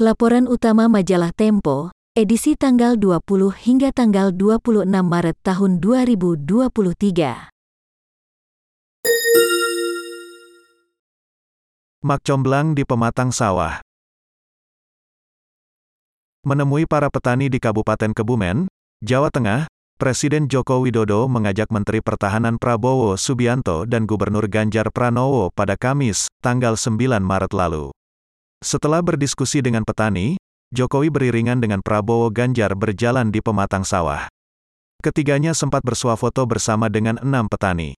Laporan utama majalah Tempo, edisi tanggal 20 hingga tanggal 26 Maret tahun 2023. Mak comblang di pematang sawah. Menemui para petani di Kabupaten Kebumen, Jawa Tengah, Presiden Joko Widodo mengajak Menteri Pertahanan Prabowo Subianto dan Gubernur Ganjar Pranowo pada Kamis, tanggal 9 Maret lalu. Setelah berdiskusi dengan petani, Jokowi beriringan dengan Prabowo Ganjar berjalan di pematang sawah. Ketiganya sempat bersuah foto bersama dengan enam petani.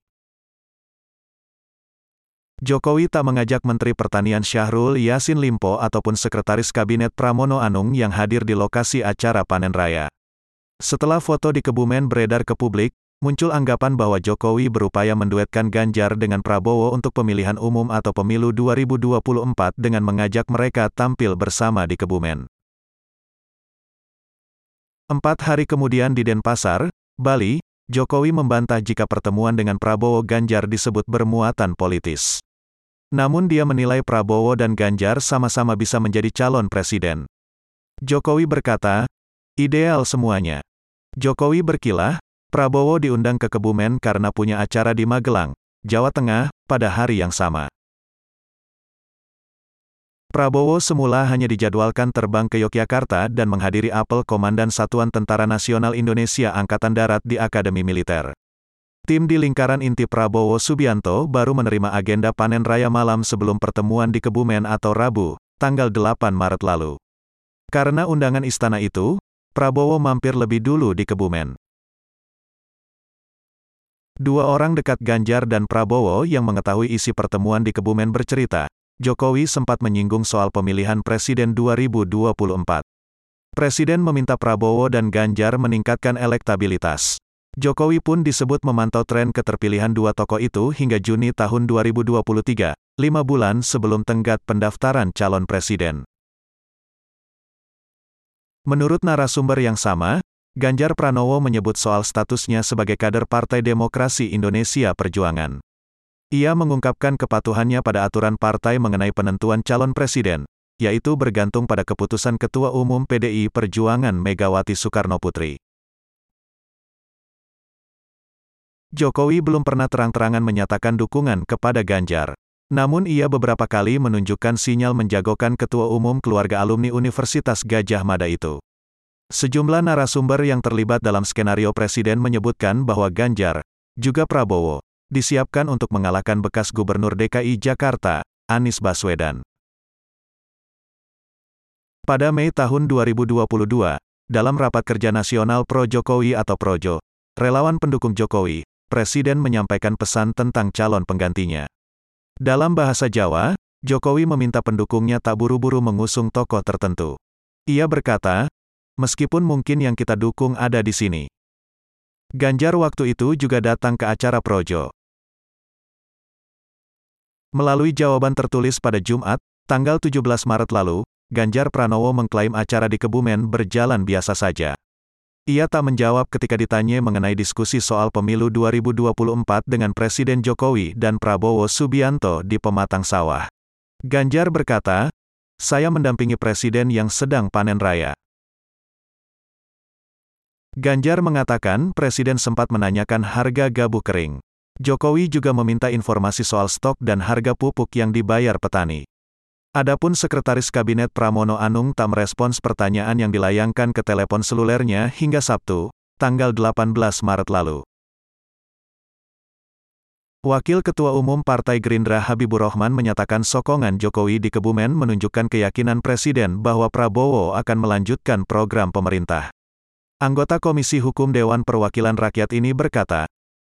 Jokowi tak mengajak Menteri Pertanian Syahrul Yasin Limpo ataupun Sekretaris Kabinet Pramono Anung yang hadir di lokasi acara panen raya. Setelah foto di Kebumen beredar ke publik, muncul anggapan bahwa Jokowi berupaya menduetkan Ganjar dengan Prabowo untuk pemilihan umum atau pemilu 2024 dengan mengajak mereka tampil bersama di Kebumen. Empat hari kemudian di Denpasar, Bali, Jokowi membantah jika pertemuan dengan Prabowo Ganjar disebut bermuatan politis. Namun dia menilai Prabowo dan Ganjar sama-sama bisa menjadi calon presiden. Jokowi berkata, ideal semuanya. Jokowi berkilah, Prabowo diundang ke Kebumen karena punya acara di Magelang, Jawa Tengah, pada hari yang sama. Prabowo semula hanya dijadwalkan terbang ke Yogyakarta dan menghadiri apel Komandan Satuan Tentara Nasional Indonesia Angkatan Darat di Akademi Militer. Tim di lingkaran inti Prabowo Subianto baru menerima agenda panen raya malam sebelum pertemuan di Kebumen atau Rabu, tanggal 8 Maret lalu. Karena undangan istana itu, Prabowo mampir lebih dulu di Kebumen. Dua orang dekat Ganjar dan Prabowo yang mengetahui isi pertemuan di Kebumen bercerita, Jokowi sempat menyinggung soal pemilihan Presiden 2024. Presiden meminta Prabowo dan Ganjar meningkatkan elektabilitas. Jokowi pun disebut memantau tren keterpilihan dua tokoh itu hingga Juni tahun 2023, lima bulan sebelum tenggat pendaftaran calon presiden. Menurut narasumber yang sama, Ganjar Pranowo menyebut soal statusnya sebagai kader Partai Demokrasi Indonesia Perjuangan. Ia mengungkapkan kepatuhannya pada aturan partai mengenai penentuan calon presiden, yaitu bergantung pada keputusan Ketua Umum PDI Perjuangan Megawati Soekarno Putri. Jokowi belum pernah terang-terangan menyatakan dukungan kepada Ganjar. Namun ia beberapa kali menunjukkan sinyal menjagokan Ketua Umum Keluarga Alumni Universitas Gajah Mada itu. Sejumlah narasumber yang terlibat dalam skenario Presiden menyebutkan bahwa Ganjar, juga Prabowo, disiapkan untuk mengalahkan bekas Gubernur DKI Jakarta, Anies Baswedan. Pada Mei tahun 2022, dalam Rapat Kerja Nasional Pro Jokowi atau Projo, relawan pendukung Jokowi, Presiden menyampaikan pesan tentang calon penggantinya. Dalam bahasa Jawa, Jokowi meminta pendukungnya tak buru-buru mengusung tokoh tertentu. Ia berkata, meskipun mungkin yang kita dukung ada di sini. Ganjar waktu itu juga datang ke acara Projo. Melalui jawaban tertulis pada Jumat, tanggal 17 Maret lalu, Ganjar Pranowo mengklaim acara di Kebumen berjalan biasa saja. Ia tak menjawab ketika ditanya mengenai diskusi soal pemilu 2024 dengan Presiden Jokowi dan Prabowo Subianto di Pematang Sawah. Ganjar berkata, saya mendampingi Presiden yang sedang panen raya. Ganjar mengatakan Presiden sempat menanyakan harga gabu kering. Jokowi juga meminta informasi soal stok dan harga pupuk yang dibayar petani. Adapun Sekretaris Kabinet Pramono Anung tak merespons pertanyaan yang dilayangkan ke telepon selulernya hingga Sabtu, tanggal 18 Maret lalu. Wakil Ketua Umum Partai Gerindra Habibur Rahman menyatakan sokongan Jokowi di Kebumen menunjukkan keyakinan Presiden bahwa Prabowo akan melanjutkan program pemerintah. Anggota Komisi Hukum Dewan Perwakilan Rakyat ini berkata,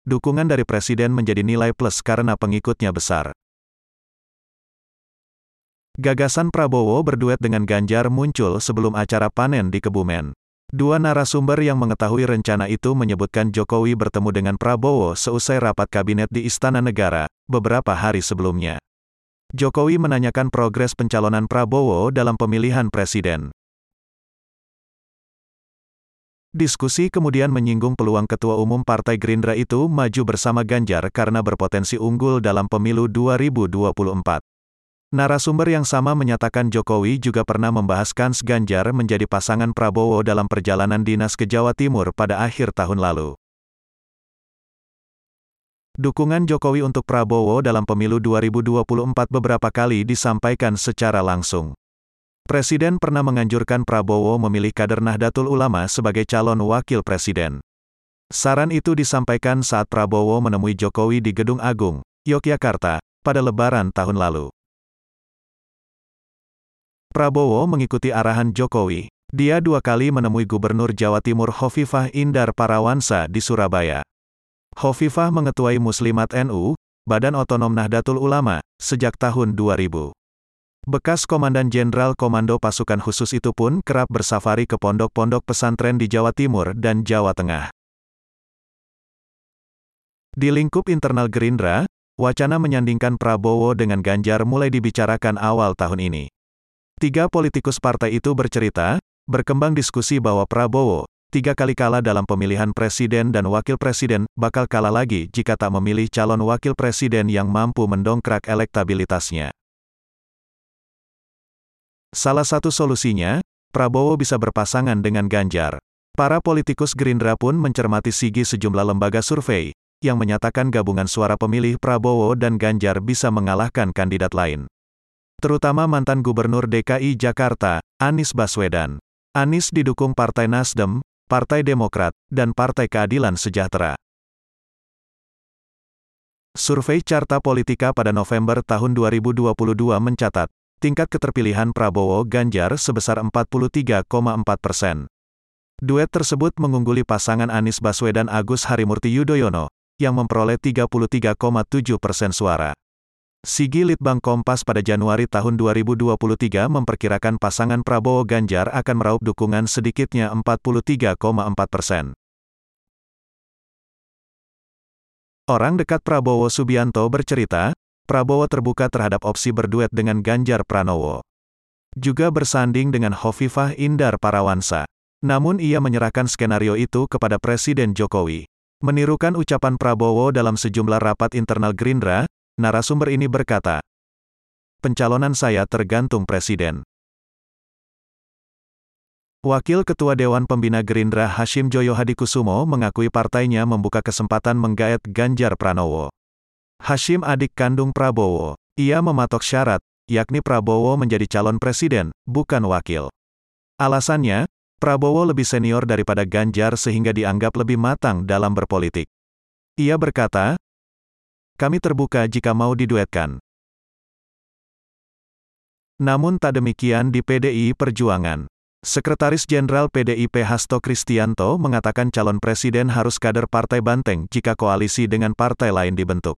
dukungan dari Presiden menjadi nilai plus karena pengikutnya besar. Gagasan Prabowo berduet dengan Ganjar muncul sebelum acara panen di Kebumen. Dua narasumber yang mengetahui rencana itu menyebutkan Jokowi bertemu dengan Prabowo seusai rapat kabinet di Istana Negara, beberapa hari sebelumnya. Jokowi menanyakan progres pencalonan Prabowo dalam pemilihan presiden. Diskusi kemudian menyinggung peluang Ketua Umum Partai Gerindra itu maju bersama Ganjar karena berpotensi unggul dalam pemilu 2024. Narasumber yang sama menyatakan Jokowi juga pernah membahas kans Ganjar menjadi pasangan Prabowo dalam perjalanan dinas ke Jawa Timur pada akhir tahun lalu. Dukungan Jokowi untuk Prabowo dalam pemilu 2024 beberapa kali disampaikan secara langsung. Presiden pernah menganjurkan Prabowo memilih kader Nahdlatul Ulama sebagai calon wakil presiden. Saran itu disampaikan saat Prabowo menemui Jokowi di Gedung Agung, Yogyakarta, pada Lebaran tahun lalu. Prabowo mengikuti arahan Jokowi. Dia dua kali menemui Gubernur Jawa Timur Hovifah Indar Parawansa di Surabaya. Hovifah mengetuai Muslimat NU, Badan Otonom Nahdlatul Ulama, sejak tahun 2000. Bekas Komandan Jenderal Komando Pasukan Khusus itu pun kerap bersafari ke pondok-pondok pesantren di Jawa Timur dan Jawa Tengah. Di lingkup internal Gerindra, wacana menyandingkan Prabowo dengan Ganjar mulai dibicarakan awal tahun ini. Tiga politikus partai itu bercerita, berkembang diskusi bahwa Prabowo, tiga kali kalah dalam pemilihan presiden dan wakil presiden, bakal kalah lagi jika tak memilih calon wakil presiden yang mampu mendongkrak elektabilitasnya. Salah satu solusinya, Prabowo bisa berpasangan dengan Ganjar. Para politikus Gerindra pun mencermati sigi sejumlah lembaga survei, yang menyatakan gabungan suara pemilih Prabowo dan Ganjar bisa mengalahkan kandidat lain terutama mantan Gubernur DKI Jakarta, Anies Baswedan. Anies didukung Partai Nasdem, Partai Demokrat, dan Partai Keadilan Sejahtera. Survei Carta Politika pada November tahun 2022 mencatat, tingkat keterpilihan Prabowo Ganjar sebesar 43,4 persen. Duet tersebut mengungguli pasangan Anies Baswedan Agus Harimurti Yudhoyono, yang memperoleh 33,7 persen suara. Sigi Litbang Kompas pada Januari tahun 2023 memperkirakan pasangan Prabowo Ganjar akan meraup dukungan sedikitnya 43,4 persen. Orang dekat Prabowo Subianto bercerita, Prabowo terbuka terhadap opsi berduet dengan Ganjar Pranowo. Juga bersanding dengan Hovifah Indar Parawansa. Namun ia menyerahkan skenario itu kepada Presiden Jokowi. Menirukan ucapan Prabowo dalam sejumlah rapat internal Gerindra, Narasumber ini berkata, Pencalonan saya tergantung Presiden. Wakil Ketua Dewan Pembina Gerindra Hashim Joyo Hadikusumo mengakui partainya membuka kesempatan menggaet Ganjar Pranowo. Hashim adik kandung Prabowo. Ia mematok syarat, yakni Prabowo menjadi calon presiden, bukan wakil. Alasannya, Prabowo lebih senior daripada Ganjar sehingga dianggap lebih matang dalam berpolitik. Ia berkata, kami terbuka jika mau diduetkan. Namun tak demikian di PDI Perjuangan. Sekretaris Jenderal PDIP Hasto Kristianto mengatakan calon presiden harus kader partai banteng jika koalisi dengan partai lain dibentuk.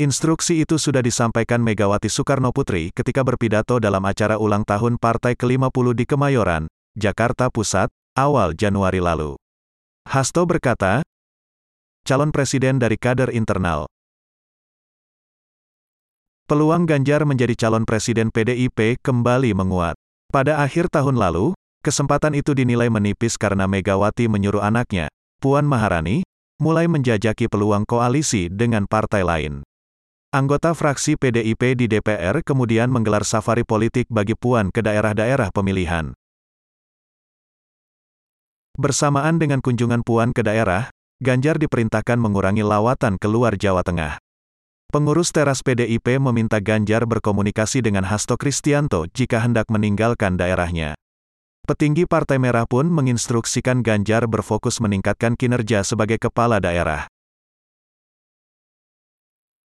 Instruksi itu sudah disampaikan Megawati Soekarno Putri ketika berpidato dalam acara ulang tahun Partai ke-50 di Kemayoran, Jakarta Pusat, awal Januari lalu. Hasto berkata, calon presiden dari kader internal, Peluang Ganjar menjadi calon presiden PDIP kembali menguat. Pada akhir tahun lalu, kesempatan itu dinilai menipis karena Megawati menyuruh anaknya, Puan Maharani, mulai menjajaki peluang koalisi dengan partai lain. Anggota fraksi PDIP di DPR kemudian menggelar safari politik bagi Puan ke daerah-daerah pemilihan. Bersamaan dengan kunjungan Puan ke daerah, Ganjar diperintahkan mengurangi lawatan keluar Jawa Tengah. Pengurus teras PDIP meminta Ganjar berkomunikasi dengan Hasto Kristianto jika hendak meninggalkan daerahnya. Petinggi Partai Merah pun menginstruksikan Ganjar berfokus meningkatkan kinerja sebagai kepala daerah.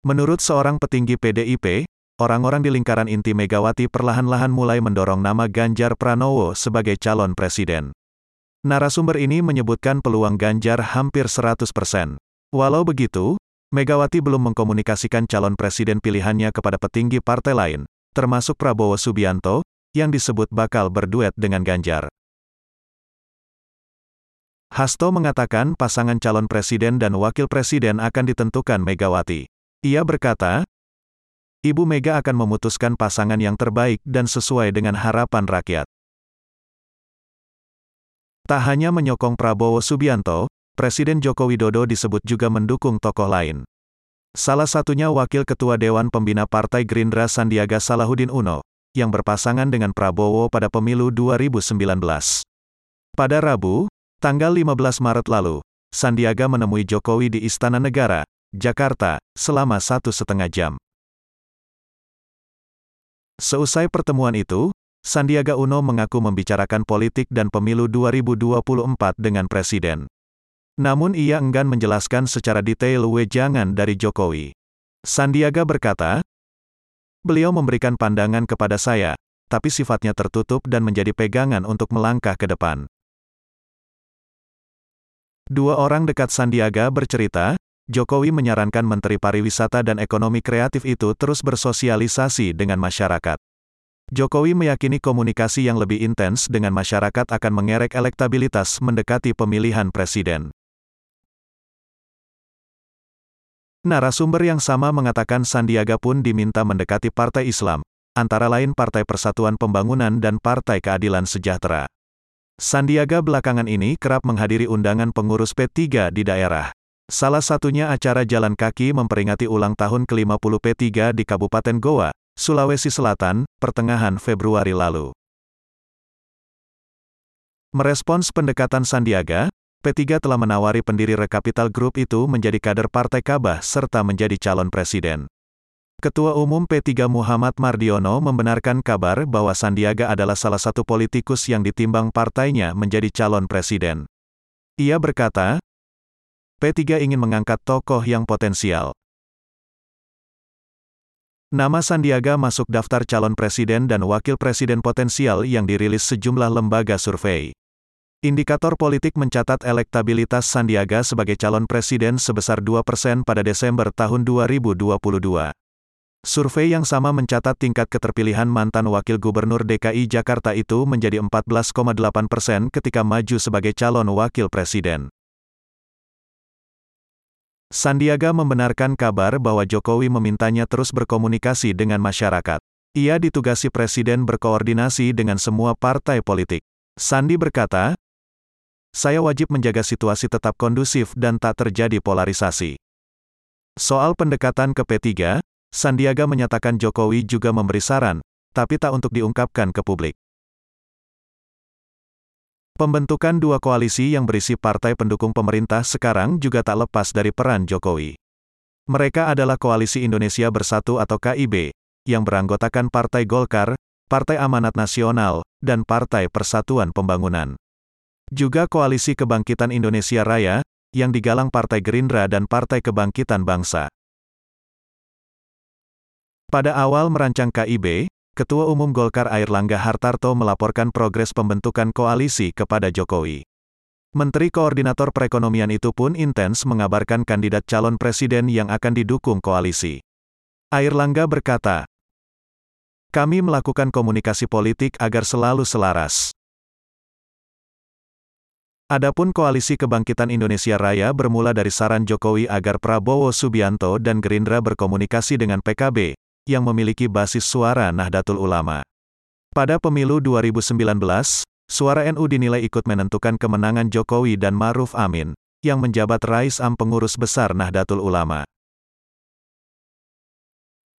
Menurut seorang petinggi PDIP, orang-orang di lingkaran inti Megawati perlahan-lahan mulai mendorong nama Ganjar Pranowo sebagai calon presiden. Narasumber ini menyebutkan peluang Ganjar hampir 100%. Walau begitu, Megawati belum mengkomunikasikan calon presiden pilihannya kepada petinggi partai lain, termasuk Prabowo Subianto, yang disebut bakal berduet dengan Ganjar. Hasto mengatakan pasangan calon presiden dan wakil presiden akan ditentukan Megawati. Ia berkata, Ibu Mega akan memutuskan pasangan yang terbaik dan sesuai dengan harapan rakyat. Tak hanya menyokong Prabowo Subianto, Presiden Joko Widodo disebut juga mendukung tokoh lain. Salah satunya Wakil Ketua Dewan Pembina Partai Gerindra Sandiaga Salahuddin Uno, yang berpasangan dengan Prabowo pada pemilu 2019. Pada Rabu, tanggal 15 Maret lalu, Sandiaga menemui Jokowi di Istana Negara, Jakarta, selama satu setengah jam. Seusai pertemuan itu, Sandiaga Uno mengaku membicarakan politik dan pemilu 2024 dengan Presiden. Namun ia enggan menjelaskan secara detail wejangan dari Jokowi. Sandiaga berkata, Beliau memberikan pandangan kepada saya, tapi sifatnya tertutup dan menjadi pegangan untuk melangkah ke depan. Dua orang dekat Sandiaga bercerita, Jokowi menyarankan Menteri Pariwisata dan Ekonomi Kreatif itu terus bersosialisasi dengan masyarakat. Jokowi meyakini komunikasi yang lebih intens dengan masyarakat akan mengerek elektabilitas mendekati pemilihan presiden. Narasumber yang sama mengatakan Sandiaga pun diminta mendekati Partai Islam, antara lain Partai Persatuan Pembangunan dan Partai Keadilan Sejahtera. Sandiaga belakangan ini kerap menghadiri undangan pengurus P3 di daerah. Salah satunya acara jalan kaki memperingati ulang tahun ke-50 P3 di Kabupaten Goa, Sulawesi Selatan, pertengahan Februari lalu. Merespons pendekatan Sandiaga, P3 telah menawari pendiri Rekapital Group itu menjadi kader Partai Kabah serta menjadi calon presiden. Ketua Umum P3 Muhammad Mardiono membenarkan kabar bahwa Sandiaga adalah salah satu politikus yang ditimbang partainya menjadi calon presiden. Ia berkata, P3 ingin mengangkat tokoh yang potensial. Nama Sandiaga masuk daftar calon presiden dan wakil presiden potensial yang dirilis sejumlah lembaga survei. Indikator politik mencatat elektabilitas Sandiaga sebagai calon presiden sebesar 2% pada Desember tahun 2022. Survei yang sama mencatat tingkat keterpilihan mantan wakil gubernur DKI Jakarta itu menjadi 14,8 persen ketika maju sebagai calon wakil presiden. Sandiaga membenarkan kabar bahwa Jokowi memintanya terus berkomunikasi dengan masyarakat. Ia ditugasi presiden berkoordinasi dengan semua partai politik. Sandi berkata, saya wajib menjaga situasi tetap kondusif dan tak terjadi polarisasi. Soal pendekatan ke P3, Sandiaga menyatakan Jokowi juga memberi saran, tapi tak untuk diungkapkan ke publik. Pembentukan dua koalisi yang berisi partai pendukung pemerintah sekarang juga tak lepas dari peran Jokowi. Mereka adalah Koalisi Indonesia Bersatu atau KIB, yang beranggotakan Partai Golkar, Partai Amanat Nasional, dan Partai Persatuan Pembangunan. Juga Koalisi Kebangkitan Indonesia Raya, yang digalang Partai Gerindra dan Partai Kebangkitan Bangsa. Pada awal merancang KIB, Ketua Umum Golkar Air Langga Hartarto melaporkan progres pembentukan koalisi kepada Jokowi. Menteri Koordinator Perekonomian itu pun intens mengabarkan kandidat calon presiden yang akan didukung koalisi. Air Langga berkata, Kami melakukan komunikasi politik agar selalu selaras. Adapun Koalisi Kebangkitan Indonesia Raya bermula dari saran Jokowi agar Prabowo Subianto dan Gerindra berkomunikasi dengan PKB, yang memiliki basis suara Nahdlatul Ulama. Pada pemilu 2019, suara NU dinilai ikut menentukan kemenangan Jokowi dan Maruf Amin, yang menjabat Rais Am Pengurus Besar Nahdlatul Ulama.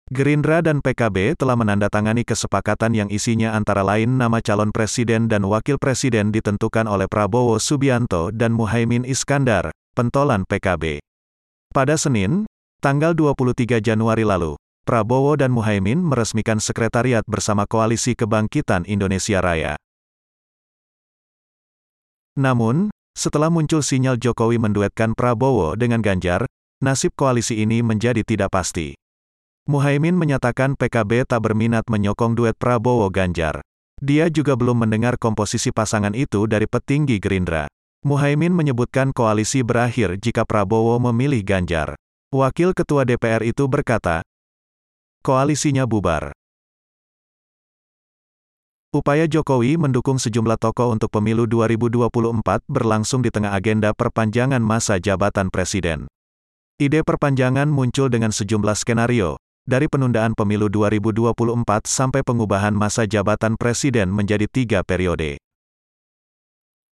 Gerindra dan PKB telah menandatangani kesepakatan yang isinya antara lain nama calon presiden dan wakil presiden ditentukan oleh Prabowo Subianto dan Muhaimin Iskandar, pentolan PKB. Pada Senin, tanggal 23 Januari lalu, Prabowo dan Muhaimin meresmikan sekretariat bersama Koalisi Kebangkitan Indonesia Raya. Namun, setelah muncul sinyal Jokowi menduetkan Prabowo dengan Ganjar, nasib koalisi ini menjadi tidak pasti. Muhaimin menyatakan PKB tak berminat menyokong duet Prabowo-Ganjar. Dia juga belum mendengar komposisi pasangan itu dari petinggi Gerindra. Muhaimin menyebutkan koalisi berakhir jika Prabowo memilih Ganjar. Wakil Ketua DPR itu berkata, koalisinya bubar. Upaya Jokowi mendukung sejumlah tokoh untuk pemilu 2024 berlangsung di tengah agenda perpanjangan masa jabatan presiden. Ide perpanjangan muncul dengan sejumlah skenario, dari penundaan pemilu 2024 sampai pengubahan masa jabatan presiden menjadi tiga periode.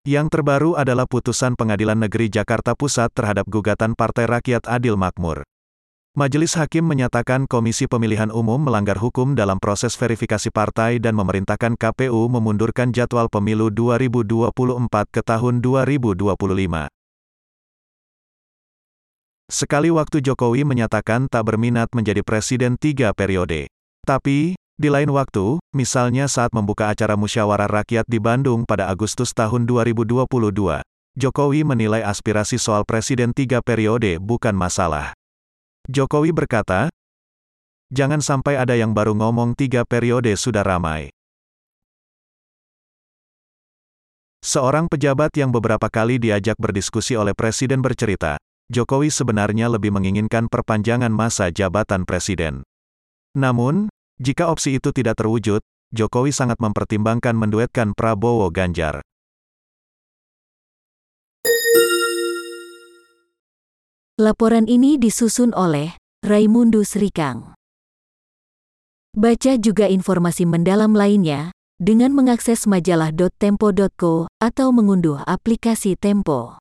Yang terbaru adalah putusan Pengadilan Negeri Jakarta Pusat terhadap gugatan Partai Rakyat Adil Makmur. Majelis Hakim menyatakan Komisi Pemilihan Umum melanggar hukum dalam proses verifikasi partai dan memerintahkan KPU memundurkan jadwal pemilu 2024 ke tahun 2025. Sekali waktu Jokowi menyatakan tak berminat menjadi presiden tiga periode. Tapi, di lain waktu, misalnya saat membuka acara musyawarah rakyat di Bandung pada Agustus tahun 2022, Jokowi menilai aspirasi soal presiden tiga periode bukan masalah. Jokowi berkata, Jangan sampai ada yang baru ngomong tiga periode sudah ramai. Seorang pejabat yang beberapa kali diajak berdiskusi oleh Presiden bercerita, Jokowi sebenarnya lebih menginginkan perpanjangan masa jabatan Presiden. Namun, jika opsi itu tidak terwujud, Jokowi sangat mempertimbangkan menduetkan Prabowo Ganjar. Laporan ini disusun oleh Raimundus Rikang. Baca juga informasi mendalam lainnya dengan mengakses majalah.tempo.co atau mengunduh aplikasi Tempo.